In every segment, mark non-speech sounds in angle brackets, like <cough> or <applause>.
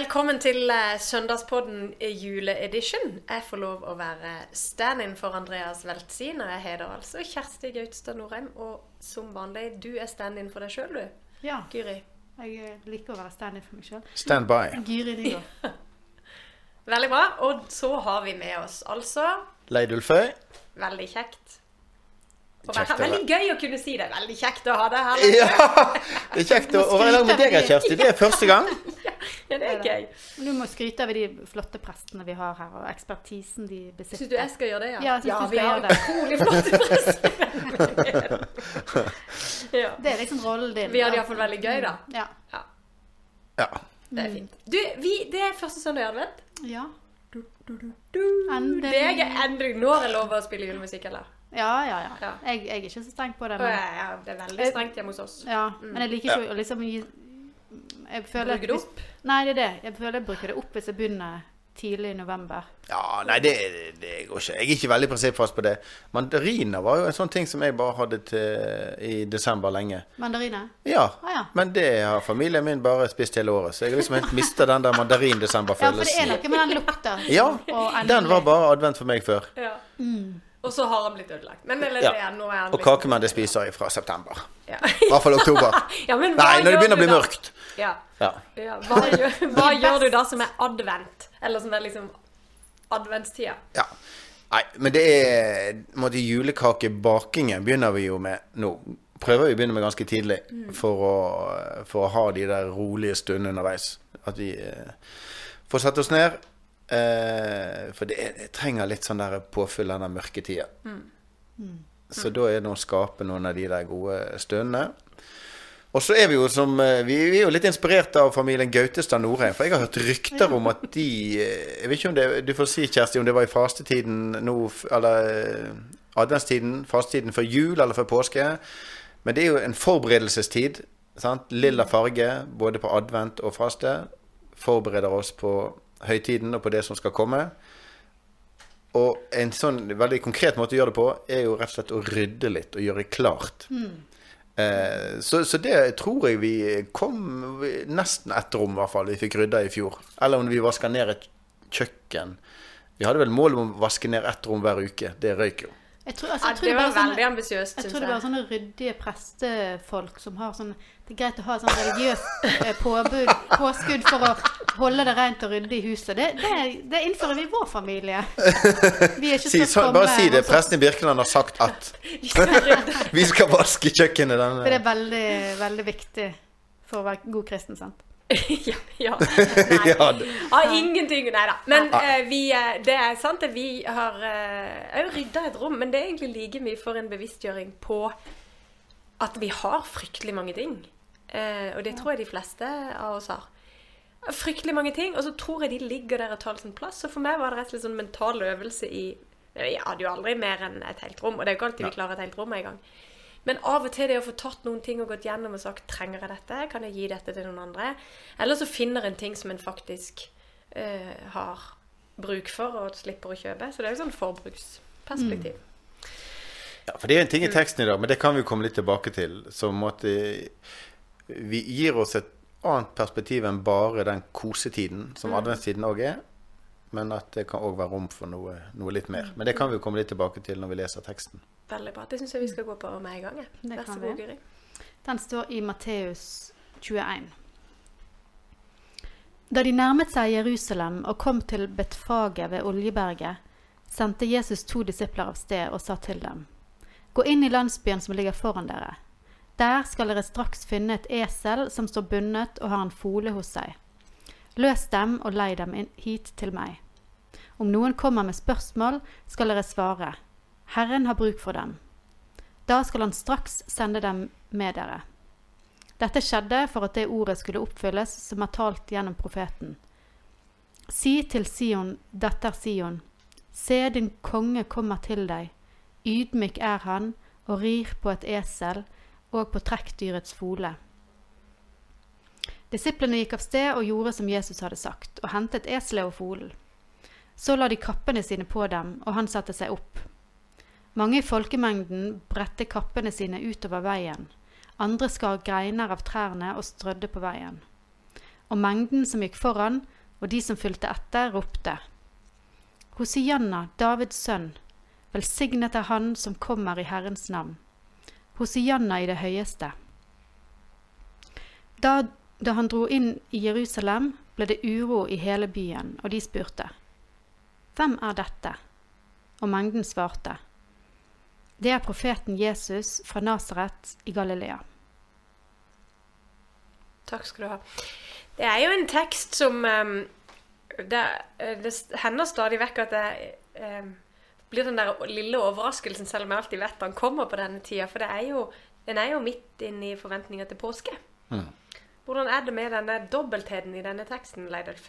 Velkommen til eh, Søndagspodden juleedition. Jeg får lov å være stand-in for Andreas Weltzin, og jeg heter altså Kjersti Gautstad Norheim. Og som vanlig, du er stand-in for deg sjøl, du. Ja, Guri. jeg eh, liker å være stand-in for meg sjøl. Stand by. Guri Nygaard. <laughs> Veldig bra. Og så har vi med oss altså Leidulføy. Veldig kjekt. Og Kjekt å veldig gøy å kunne si det. Veldig kjekt å ha deg her. Ja! Det er kjekt å å være i lag med deg, Kjersti. Det er første gang. Ja, det er gøy. Du må skryte av de flotte prestene vi har her, og ekspertisen de besitter. Syns du jeg skal gjøre det, ja? Ja, ja vi har utrolig flotte prester. <laughs> <laughs> ja. Det er liksom rollen din. Vi har det iallfall veldig gøy, da. Ja. Ja, Ja. det er fint. Du, vi, det er første søndag i advent. Ja. Du, Endelig. Det er endelig. Nå er det lov å spille julemusikk, eller? Ja, ja, ja. Ja. Jeg, jeg er ikke så streng på det. Men, ja, ja, det er veldig strengt hjemme hos oss. ja, men jeg liker ikke å liksom gi jeg føler Bruker det hvis- opp? Nei, det er det. Jeg føler jeg bruker det opp hvis jeg begynner tidlig i november. Ja, nei, det, det går ikke. Jeg er ikke veldig prinsippfast på det. Mandariner var jo en sånn ting som jeg bare hadde til i desember lenge. Mandariner? Ja, Ah, ja. men det har familien min bare spist hele året. Så jeg har liksom helt mista den der Ja, for det er noe med den lukta. Ja, den var bare advent for meg før. Ja. Mm. Og så har han blitt ødelagt. Men eller, Ja. det er, nå er han Og kakemenn det spiser jeg fra september. Ja. I hvert fall oktober. <laughs> ja, Nei, når det begynner å bli da? mørkt. Ja. Ja. ja. Hva, gjør, <laughs> hva gjør du da som er advent? Eller som er liksom adventstida? Ja. Nei, men det er måtte, Julekakebakingen begynner vi jo med nå. Prøver vi å begynne med ganske tidlig for å, for å ha de der rolige stundene underveis. At vi eh, får sette oss ned. Eh, for det, jeg trenger litt sånn der påfyll denne mørketida. Så da er det å skape noen av de der gode stundene. Og så er vi jo som eh, Vi vi er jo litt inspirert av familien Gautestad Norheim. For jeg har hørt rykter om at de eh, Jeg vet ikke om det Du får si, Kjersti, om det var i fastetiden nå Eller eh, adventstiden, fastetiden før jul eller før påske. Men det er jo en forberedelsestid. Sant? Lilla farge både på advent og faste. Forbereder oss på høytiden og på det som skal komme. Og en sånn veldig konkret måte å gjøre det på, er jo rett og slett å rydde litt og gjøre klart. Eh, så, så det tror jeg vi kom nesten ett rom, i hvert fall, vi fikk rydda i fjor. Eller om vi vaska ned et kjøkken. Vi hadde vel mål om å vaske ned ett rom hver uke. Det røyk jo. Jeg tror, altså, Ja, jeg tror det var veldig ambisiøst, Jeg Jeg tror det var sånne ryddige prestefolk som har sånn Det er greit å ha et sånt religiøst eh, påbud, påskudd for å holde det rent og ryddig i huset. Det, det, det innfører vi i vår familie. Vi er ikke Si, så bare si det. Presten i Birkeland har sagt at <laughs> vi skal vaske kjøkkenet For det er veldig, veldig viktig for å være god kristen, sant? <laughs> ja, ja. <laughs> Nei. Ja, det- Har ingenting Nei da. Men eh, vi, eh, det er sant at vi har uh, rydda et rom, men det er egentlig like mye for en bevisstgjøring på at vi har fryktelig mange ting. Eh, og det tror jeg de fleste av oss har. Fryktelig mange ting, og så tror jeg de ligger der og tar sin plass. Så for meg var det rett og slett sånn mental øvelse i Jeg hadde jo aldri mer enn et helt rom, og det er jo ikke alltid vi klarer et helt rom engang. Men av og til det å få tatt noen ting og gått gjennom og sagt trenger jeg dette, kan jeg gi dette til noen andre? Eller så finner en ting som en faktisk uh, har bruk for og slipper å kjøpe. Så det er jo sånn forbruksperspektiv. Ja, for det er en ting i teksten i dag, men det kan vi komme litt tilbake til. Som at eh, vi gir oss et annet perspektiv enn bare den kosetiden, som adventstiden òg er. Men at det kan òg være rom for noe, noe litt mer. Men det kan vi jo komme litt tilbake til når vi leser teksten. Veldig bra. Det syns jeg vi skal gå på med en gang. Det Vær så kan god, vi. Guri. Den står i Matteus 21. Da de nærmet seg Jerusalem og kom til Betfaget ved Oljeberget, sendte Jesus to disipler av sted og sa til dem, Gå inn i landsbyen som ligger foran dere. Der skal dere straks finne et esel som står bundet og har en fole hos seg. Løs dem og lei dem hit til meg. Om noen kommer med spørsmål, skal dere svare, Herren har bruk for dem. Da skal han straks sende dem med dere. Dette skjedde for at det ordet skulle oppfylles som er talt gjennom profeten. Si til Sion, dette Sion, se din konge kommer til deg. Ydmyk er han og rir på et esel og på trekkdyrets fole. Disiplene gikk av sted og gjorde som Jesus hadde sagt, og hentet eselet og folen. Så la de kappene sine på dem, og han satte seg opp. Mange i folkemengden bredte kappene sine utover veien. Andre skar greiner av trærne og strødde på veien. og mengden som gikk foran, og de som fulgte etter, ropte. Hosianna, Davids sønn, velsignet er Han som kommer i Herrens navn. Hosianna i det høyeste. Da, da han dro inn i Jerusalem, ble det uro i hele byen, og de spurte. Hvem er dette? Og mengden svarte. Det er profeten Jesus fra Nasaret i Galilea. Takk skal du ha. Det er jo en tekst som um, det, det, hender stadig vekk at det um, blir den der lille overraskelsen, selv om jeg alltid vet han kommer på denne tida. For det er jo, den er jo midt inne i forventninga til påske. Mm. Hvordan er det med denne dobbeltheten i denne teksten, Leidulf?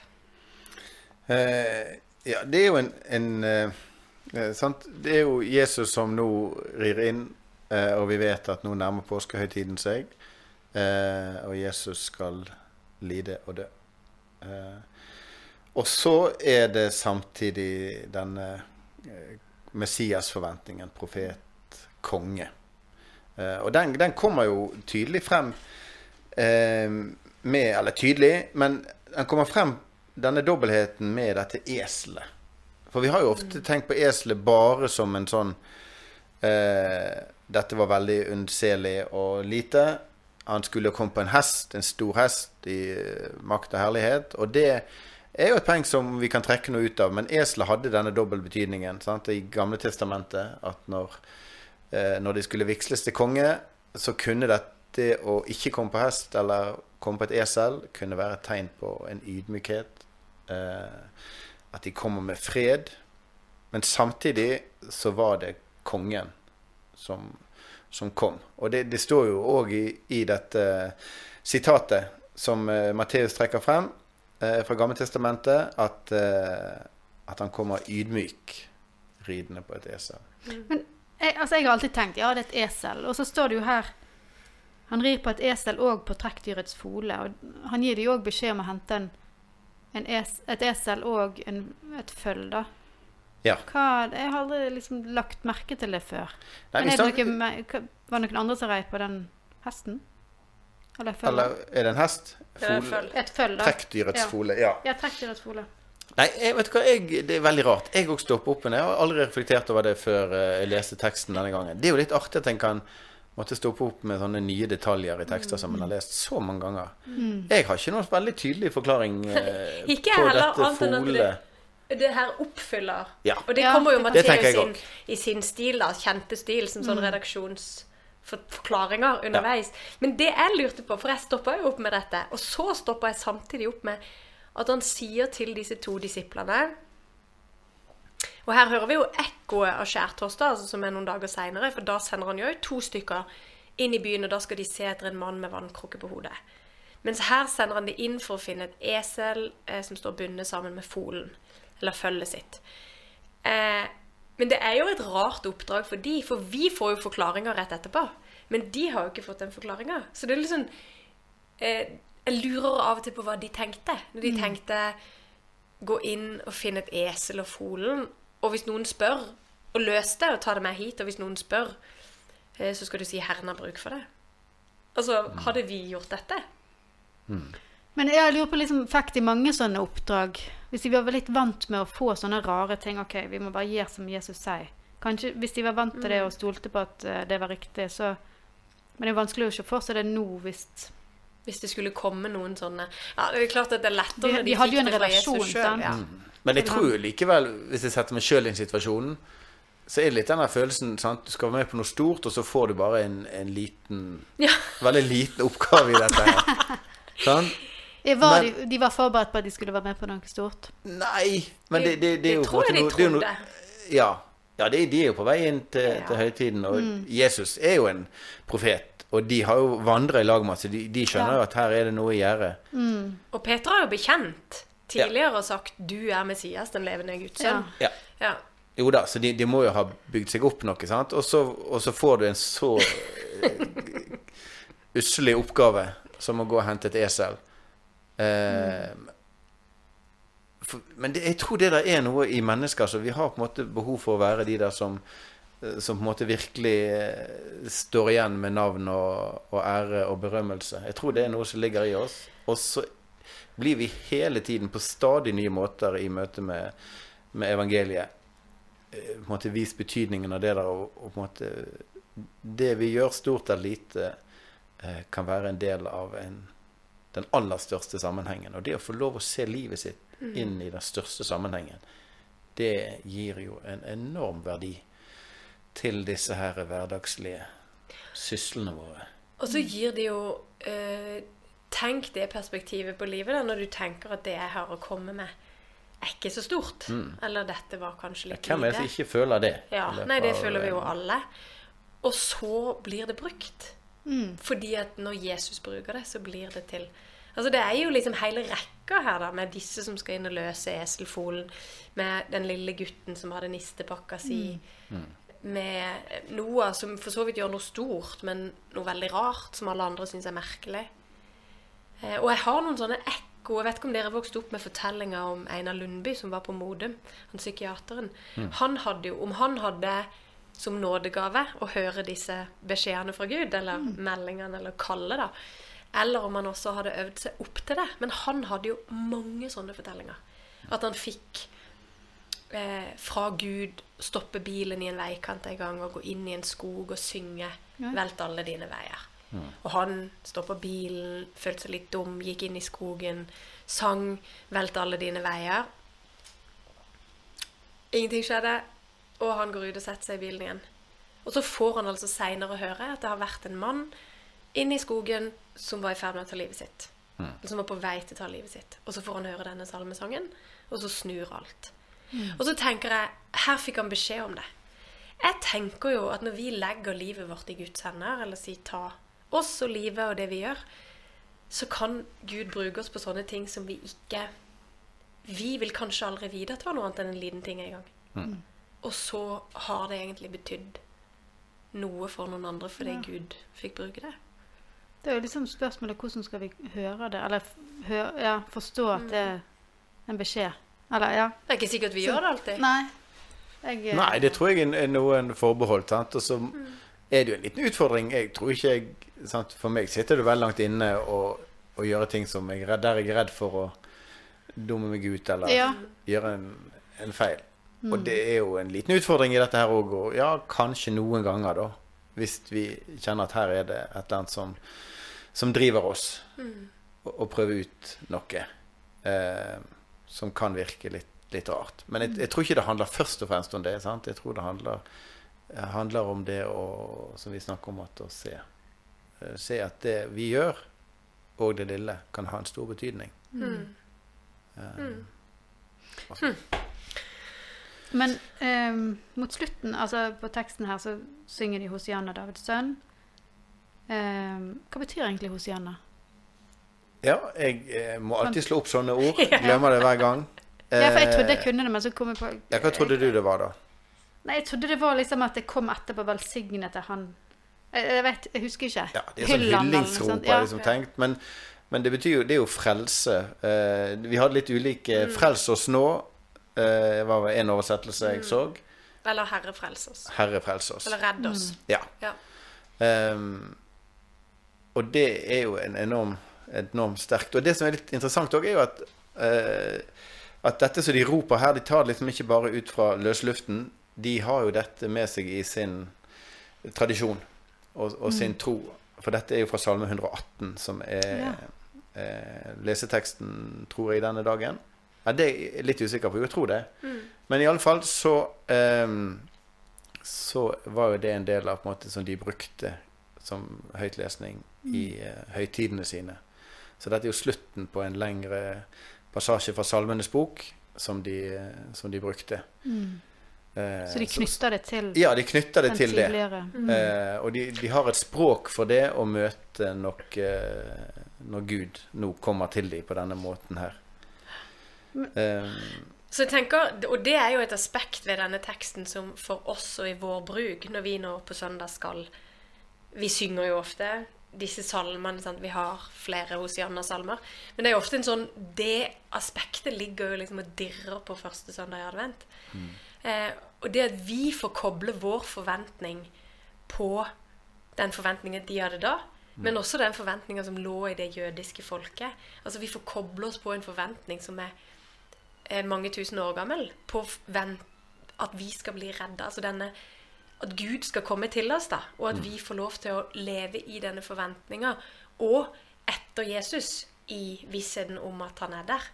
Eh, ja, det er jo en, en eh, sant? Det er jo Jesus som nå rir inn, eh, og vi vet at nå nærmer påskehøytiden seg. Eh, og Jesus skal lide og dø. Eh, og så er det samtidig denne eh, Messias-forventningen, profet, konge. Eh, og den, den, kommer jo tydelig frem eh, med Eller tydelig, men den kommer frem, denne dobbeltheten, med dette eselet. For vi har jo ofte mm. tenkt på eselet bare som en sånn eh, Dette var veldig unnselig og lite. Han skulle komme på en hest, en stor hest i eh, makt og herlighet. Og det er jo et poeng som vi kan trekke noe ut av. Men eselet hadde denne dobbel betydningen sant? i Gamle Testamentet. At når, eh, når, de skulle vigsles til konge, så kunne dette å ikke komme på hest eller komme på et esel, kunne være et tegn på en ydmykhet. Eh, at de kommer med fred. Men samtidig så var det kongen som, som kom. Og det, det står jo òg i, i, dette sitatet som uh, Matteus trekker frem, eh, fra Gammeltestamentet at, eh, at han kommer ydmyk ridende på et esel. Men jeg, altså jeg har alltid tenkt ja, det er et esel. Og så står det jo her Han rir på et esel og på trekkdyrets fole. Og han gir de òg beskjed om å hente en, en es, et esel og en, et føll, da. Ja. Hva, jeg har aldri liksom lagt merke til det før. Nei, Men er det noe, var det noen andre som rei på den hesten? Eller, Eller er det en hest? Fole. Et føll, da. Trekkdyrets ja. fole. Ja. ja trekkdyrets fole. Nei, jeg vet hva, jeg, det er veldig rart. Jeg òg stopper opp med det. Jeg har aldri reflektert over det før eh, jeg leste teksten denne gangen. Det er jo litt artig at en kan måtte stoppe opp med sånne nye detaljer i tekster som en har lest så mange ganger. Mm. Jeg har ikke noen veldig tydelig forklaring <laughs> eh, ikke på heller, dette folet. Det, det her oppfyller. Ja. Og det kommer jo Mathias i sin stil, da, kjente stil, som sånn mm. redaksjons forklaringer underveis. Ja. Men det jeg lurte på, for jeg stoppa jo opp med dette, og så stoppa jeg samtidig opp med at han sier til disse to disiplene Og her hører vi jo ekkoet av skjærtorsdag, altså som er noen dager seinere, for da sender han jo to stykker inn i byen, og da skal de se etter en mann med vannkrukke på hodet. Mens her sender han det inn for å finne et esel eh, som står bundet sammen med folen, eller følget sitt. Eh, men det er jo et rart oppdrag for de, for vi får jo forklaringer rett etterpå. Men de har jo ikke fått den forklaringa. Så det er liksom eh, Jeg lurer av og til på hva de tenkte. Når de mm. tenkte gå inn og finne et esel og folen. Og hvis noen spør, og løs det og ta det med hit. Og hvis noen spør, eh, så skal du si 'Herren har bruk for det'. Altså, mm. hadde vi gjort dette? Mm. Men jeg lurer på liksom, Fikk de mange sånne oppdrag? Hvis de var litt vant med å få sånne rare ting OK, vi må bare gjøre som Jesus sier. Kanskje Hvis de var vant til det mm. og stolte på at uh, det var riktig, så Men det er vanskelig å se for seg det nå hvis Hvis det skulle komme noen sånne Ja, det er klart at det er lettere når de, de hadde jo en relasjon, selv, Ja. Mm. Men jeg tror likevel, hvis jeg setter meg sjøl i situasjonen, så er det litt den der følelsen sant? Du skal være med på noe stort, og så får du bare en, en liten ja. Veldig liten oppgave i dette sånn? <laughs> Var men, de, de, var forberedt på at de skulle være med på noe stort? Nei, men det, det, det er jo tror jeg de trodde. ja. ja de, de, er jo på vei inn til, ja. til høytiden. Og mm. Jesus er jo en profet. Og de har jo vandra i lag med oss, de, de skjønner jo at her er det noe i gjære. Mm. Og Peter har jo bekjent tidligere og sagt 'Du er Messias, den levende Guds sønn'. Ja. ja. Jo da, så de, de, må jo ha bygd seg opp noe, sant. Og så, og så får du en så <laughs> uslig usselig oppgave som å gå og hente et esel. Mm. For, men det, jeg tror det der er noe i mennesker så vi har på en måte behov for å være de der som, eh, som på en måte virkelig eh, står igjen med navn og, og, ære og berømmelse. Jeg tror det er noe som ligger i oss. Og så blir vi hele tiden på stadig nye måter i møte med, med evangeliet eh, på en måte vist betydningen av det der, og, og på en måte Det vi gjør, stort eller lite, kan være en del av en, den aller største sammenhengen. Og det å få lov å se livet sitt inn i den største sammenhengen, det gir jo en enorm verdi til disse her hverdagslige syslene våre. Og så gir det jo eh, Tenk det perspektivet på livet da, når du tenker at det jeg har å komme med, er ikke så stort. Eller dette var kanskje litt lite. Hvem er det som ikke føler det? Ja, nei, det føler vi jo alle. Og så blir det brukt. Fordi at når Jesus bruker det, så blir det til Altså Det er jo liksom hele rekka her, da, med disse som skal inn og løse eselfolen, med den lille gutten som hadde nistepakka si, med Noah som for så vidt gjør noe stort, men noe veldig rart som alle andre syns er merkelig. Eh, og jeg har noen sånne ekko. Jeg vet ikke om dere vokste opp med fortellinga om Einar Lundby som var på Modum, han psykiateren. Han hadde jo, Om han hadde som nådegave å høre disse beskjedene fra Gud, eller meldingene, eller kallet, da. Eller om han også hadde øvd seg opp til det. Men han hadde jo mange sånne fortellinger. At han fikk eh, fra Gud stoppe bilen i en veikant en gang og gå inn i en skog og synge 'Velt alle dine veier'. Og han stoppa bilen, følte seg litt dum, gikk inn i skogen, sang 'Velt alle dine veier'. Ingenting skjedde, og han går ut og setter seg i bilen igjen. Og så får han altså seinere høre at det har vært en mann inne i skogen som var i ferd med å ta livet sitt. Mm. Som var på vei til å ta livet sitt. Og så får han høre denne salmesangen, og så snur alt. Og så tenker jeg her fikk han beskjed om det. Jeg tenker jo at når vi legger livet vårt i Guds hender, eller sier ta oss og livet og det vi gjør, så kan Gud bruke oss på sånne ting som vi ikke Vi vil kanskje aldri vite at det var noe annet enn en liten ting en gang. Og så har det egentlig betydd noe for noen andre fordi Ja. Gud fikk bruke det. Det er jo liksom spørsmålet hvordan skal vi høre det, eller høre, ja, forstå at det er en beskjed. Eller ja. Det er ikke sikkert vi gjør det alltid. Nei. Jeg, eh, Nei, det tror jeg er noen forbehold. Sant? Og så er det jo en liten utfordring. Jeg tror ikke jeg sant? For meg sitter det veldig langt inne å, å gjøre ting som jeg er der jeg er redd for å dumme meg ut eller Ja. gjøre en, en feil. Og det er jo en liten utfordring i dette her òg. Og ja, kanskje noen ganger, da. Hvis vi kjenner at her er det et eller annet som, som driver oss, og, og prøver ut noe eh, som kan virke litt, litt rart. Men jeg, jeg tror ikke det handler først og fremst om det. sant? Jeg tror det handler, eh, handler om det å, som vi snakker om, at å se. Eh, Se at det vi gjør, og det lille, kan ha en stor betydning. Mm. Men um, mot slutten, altså på teksten her, så synger de Hosianna, Davids sønn. Um, hva betyr egentlig Hosianna? Ja, jeg eh, må alltid slå opp sånne ord. <laughs> Glemmer det hver gang. Ja, for jeg trodde jeg Eh, kunne det, men så kom jeg på Ja, hva trodde du det var, da? Nei, jeg trodde det var liksom at det kom etterpå velsignet til han. Jeg, jeg vet, jeg husker ikke. Ja, det er sånn hyllingsrop, har jeg liksom tenkt. Men, men det betyr jo, det er jo frelse. Eh, vi hadde litt ulike Frels oss nå, eh, var en oversettelse jeg så. Eller Herre frels oss. Herre, frels oss. Eller redd oss. Ja. Ja. Um, og det er jo en enorm, enormt sterkt. Og det som er litt interessant òg, er jo at uh, at dette som de roper her, de tar det liksom ikke bare ut fra løsluften. De har jo dette med seg i sin tradisjon og, og sin tro. For dette er jo fra Salme 118, som er Ja. uh, leseteksten, tror jeg, denne dagen. Ja, det er jeg litt usikker på. Jeg tror det. Men i alle fall så um, så var jo det en del av på en måte som de brukte som høytlesning i uh, høytidene sine. Så dette er jo slutten på en lengre passasje fra Salmenes bok som de, eh, som de brukte. Eh, Så de knytter det til Ja, de knytter det til det. tidligere. Eh, og de, de har et språk for det å møte nok eh, når Gud nå kommer til dem på denne måten her. Eh, Så jeg tenker, Og det er jo et aspekt ved denne teksten som for oss og i vår bruk, når vi nå på søndag skal Vi synger jo ofte disse salmene. Sant? Vi har flere Hosianna-salmer. Men det er jo ofte en sånn Det aspektet ligger jo liksom og dirrer på første søndag i advent. Eh, og det at vi får koble vår forventning på den forventningen de hadde da, Men også den forventninga som lå i det jødiske folket. Altså Vi får koble oss på en forventning som er mange tusen år gammel. På at vi skal bli redda. Altså denne At Gud skal komme til oss, da. Og at vi får lov til å leve i denne forventninga. Og etter Jesus i vissheten om at han er der.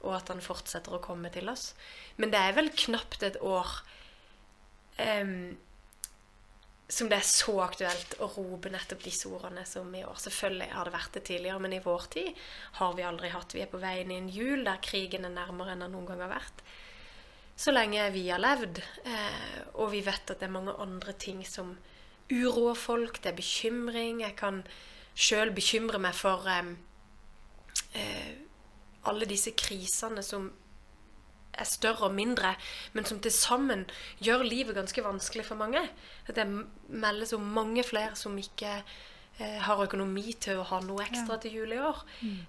Og at han fortsetter å komme til oss. Men det er vel knapt et år em, som det er så aktuelt å rope nettopp disse ordene som i år. Selvfølgelig har det vært det tidligere, men i vår tid har vi aldri hatt. Vi er på vei inn i en jul der krigen er nærmere enn den noen gang har vært. Så lenge vi har levd, eh, og vi vet at det er mange andre ting som uroer folk, det er bekymring. Jeg kan sjøl bekymre meg for eh, eh, alle disse krisene som er større og mindre, men som til sammen gjør livet ganske vanskelig for mange. At det meldes om mange flere som ikke eh, har økonomi til å ha noe ekstra til jul i år.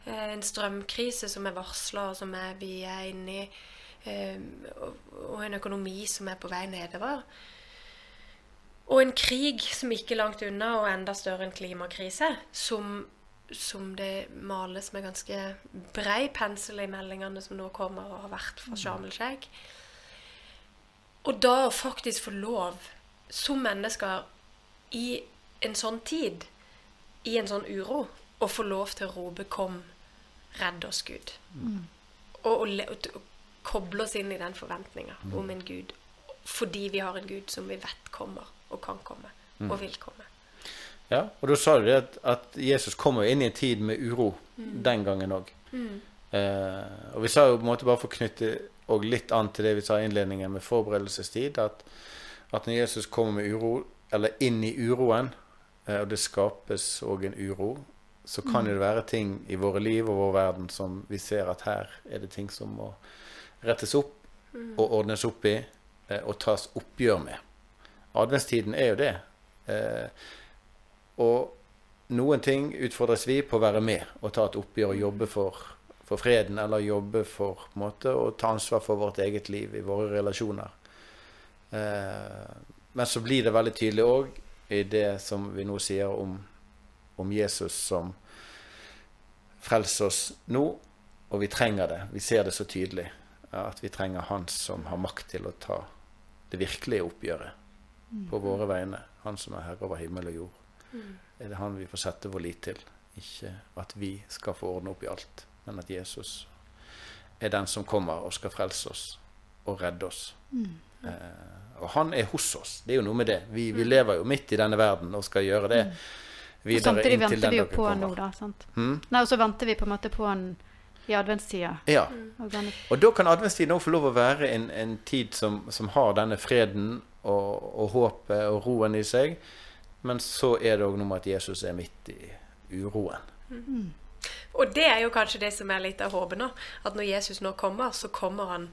Eh, en strømkrise som er varsla, og som er, vi er inne i. Eh, og, og en økonomi som er på vei nedover. Og en krig som ikke er langt unna, og enda større en klimakrise, som, som det males med ganske brei pensel i meldingene som nå kommer og har vært fra Sharm el-Sheikh. Og da å faktisk få lov, som mennesker i en sånn tid, i en sånn uro, å få lov til å rope 'Kom, redd oss, Gud'. Og, og, og, og koble oss inn i den forventninga om en Gud. Fordi vi har en Gud som vi vet kommer, og kan komme, og vil komme. Ja, og da sa du det at, at Jesus kommer inn i en tid med uro den gangen òg. Eh, og vi sa jo på en måte bare for å knytte og litt an til det vi sa i innledningen med forberedelsestid, at, at når Jesus kommer med uro, eller inn i uroen, eh, og det skapes òg en uro, så kan jo det være ting i våre liv og vår verden som vi ser at her er det ting som må rettes opp og ordnes opp i eh, og tas oppgjør med. Adventstiden er jo det. Eh, og noen ting utfordres vi på å være med og ta et oppgjør og jobbe for, for freden, eller jobbe for på en måte, å ta ansvar for vårt eget liv i våre relasjoner. Eh, men så blir det veldig tydelig òg i det som vi nå sier om, om Jesus som frelser oss nå, og vi trenger det. Vi ser det så tydelig. At vi trenger Han som har makt til å ta det virkelige oppgjøret på våre vegne. Han som er herre over himmel og jord. Er det han vi får sette vår lit til? Ikke at vi skal få ordne opp i alt, men at Jesus er den som kommer og skal frelse oss og redde oss. Eh, og han er hos oss. Det er jo noe med det. Vi, vi lever jo midt i denne verden og skal gjøre det Og videre samtidig inntil den på han nå, da. sant? Mm? Nei, og så venter vi på en måte på han i adventstida. Ja. Og Og da kan adventstiden òg få lov å være en, en tid som, som har denne freden og, og håpet og roen i seg. Men så er det òg noe med at Jesus er midt i uroen. Og det er jo kanskje det som er litt av håpet nå. At når Jesus nå kommer, så kommer han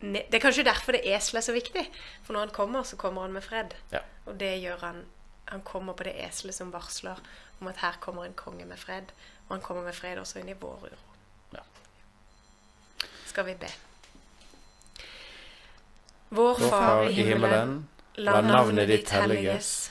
ned. Det er kanskje derfor det eselet er så viktig. For når han kommer, så kommer han med fred. Ja. Og det gjør han Han kommer på det eselet som varsler om at her kommer en konge med fred. Og han kommer med fred også inn i vår uro. Ja. Skal vi be. Vår Vår Far i himmelen. La navnet ditt helliges.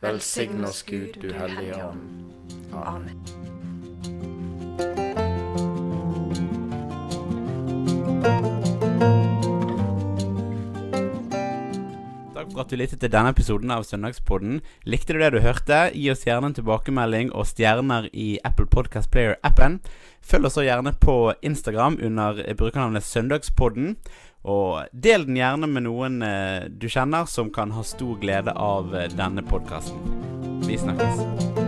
Velsign oss, Gud, du hellige ånd. Amen. Takk for at du lyttet til denne episoden av Søndagspodden. Likte du det du hørte? Gi oss gjerne en tilbakemelding og stjerner i Apple Podcast Player-appen. Følg oss også gjerne på Instagram under brukernavnet Søndagspodden. Og del den gjerne med noen eh, du kjenner som kan ha stor glede av eh, denne podkasten. Vi snakkes.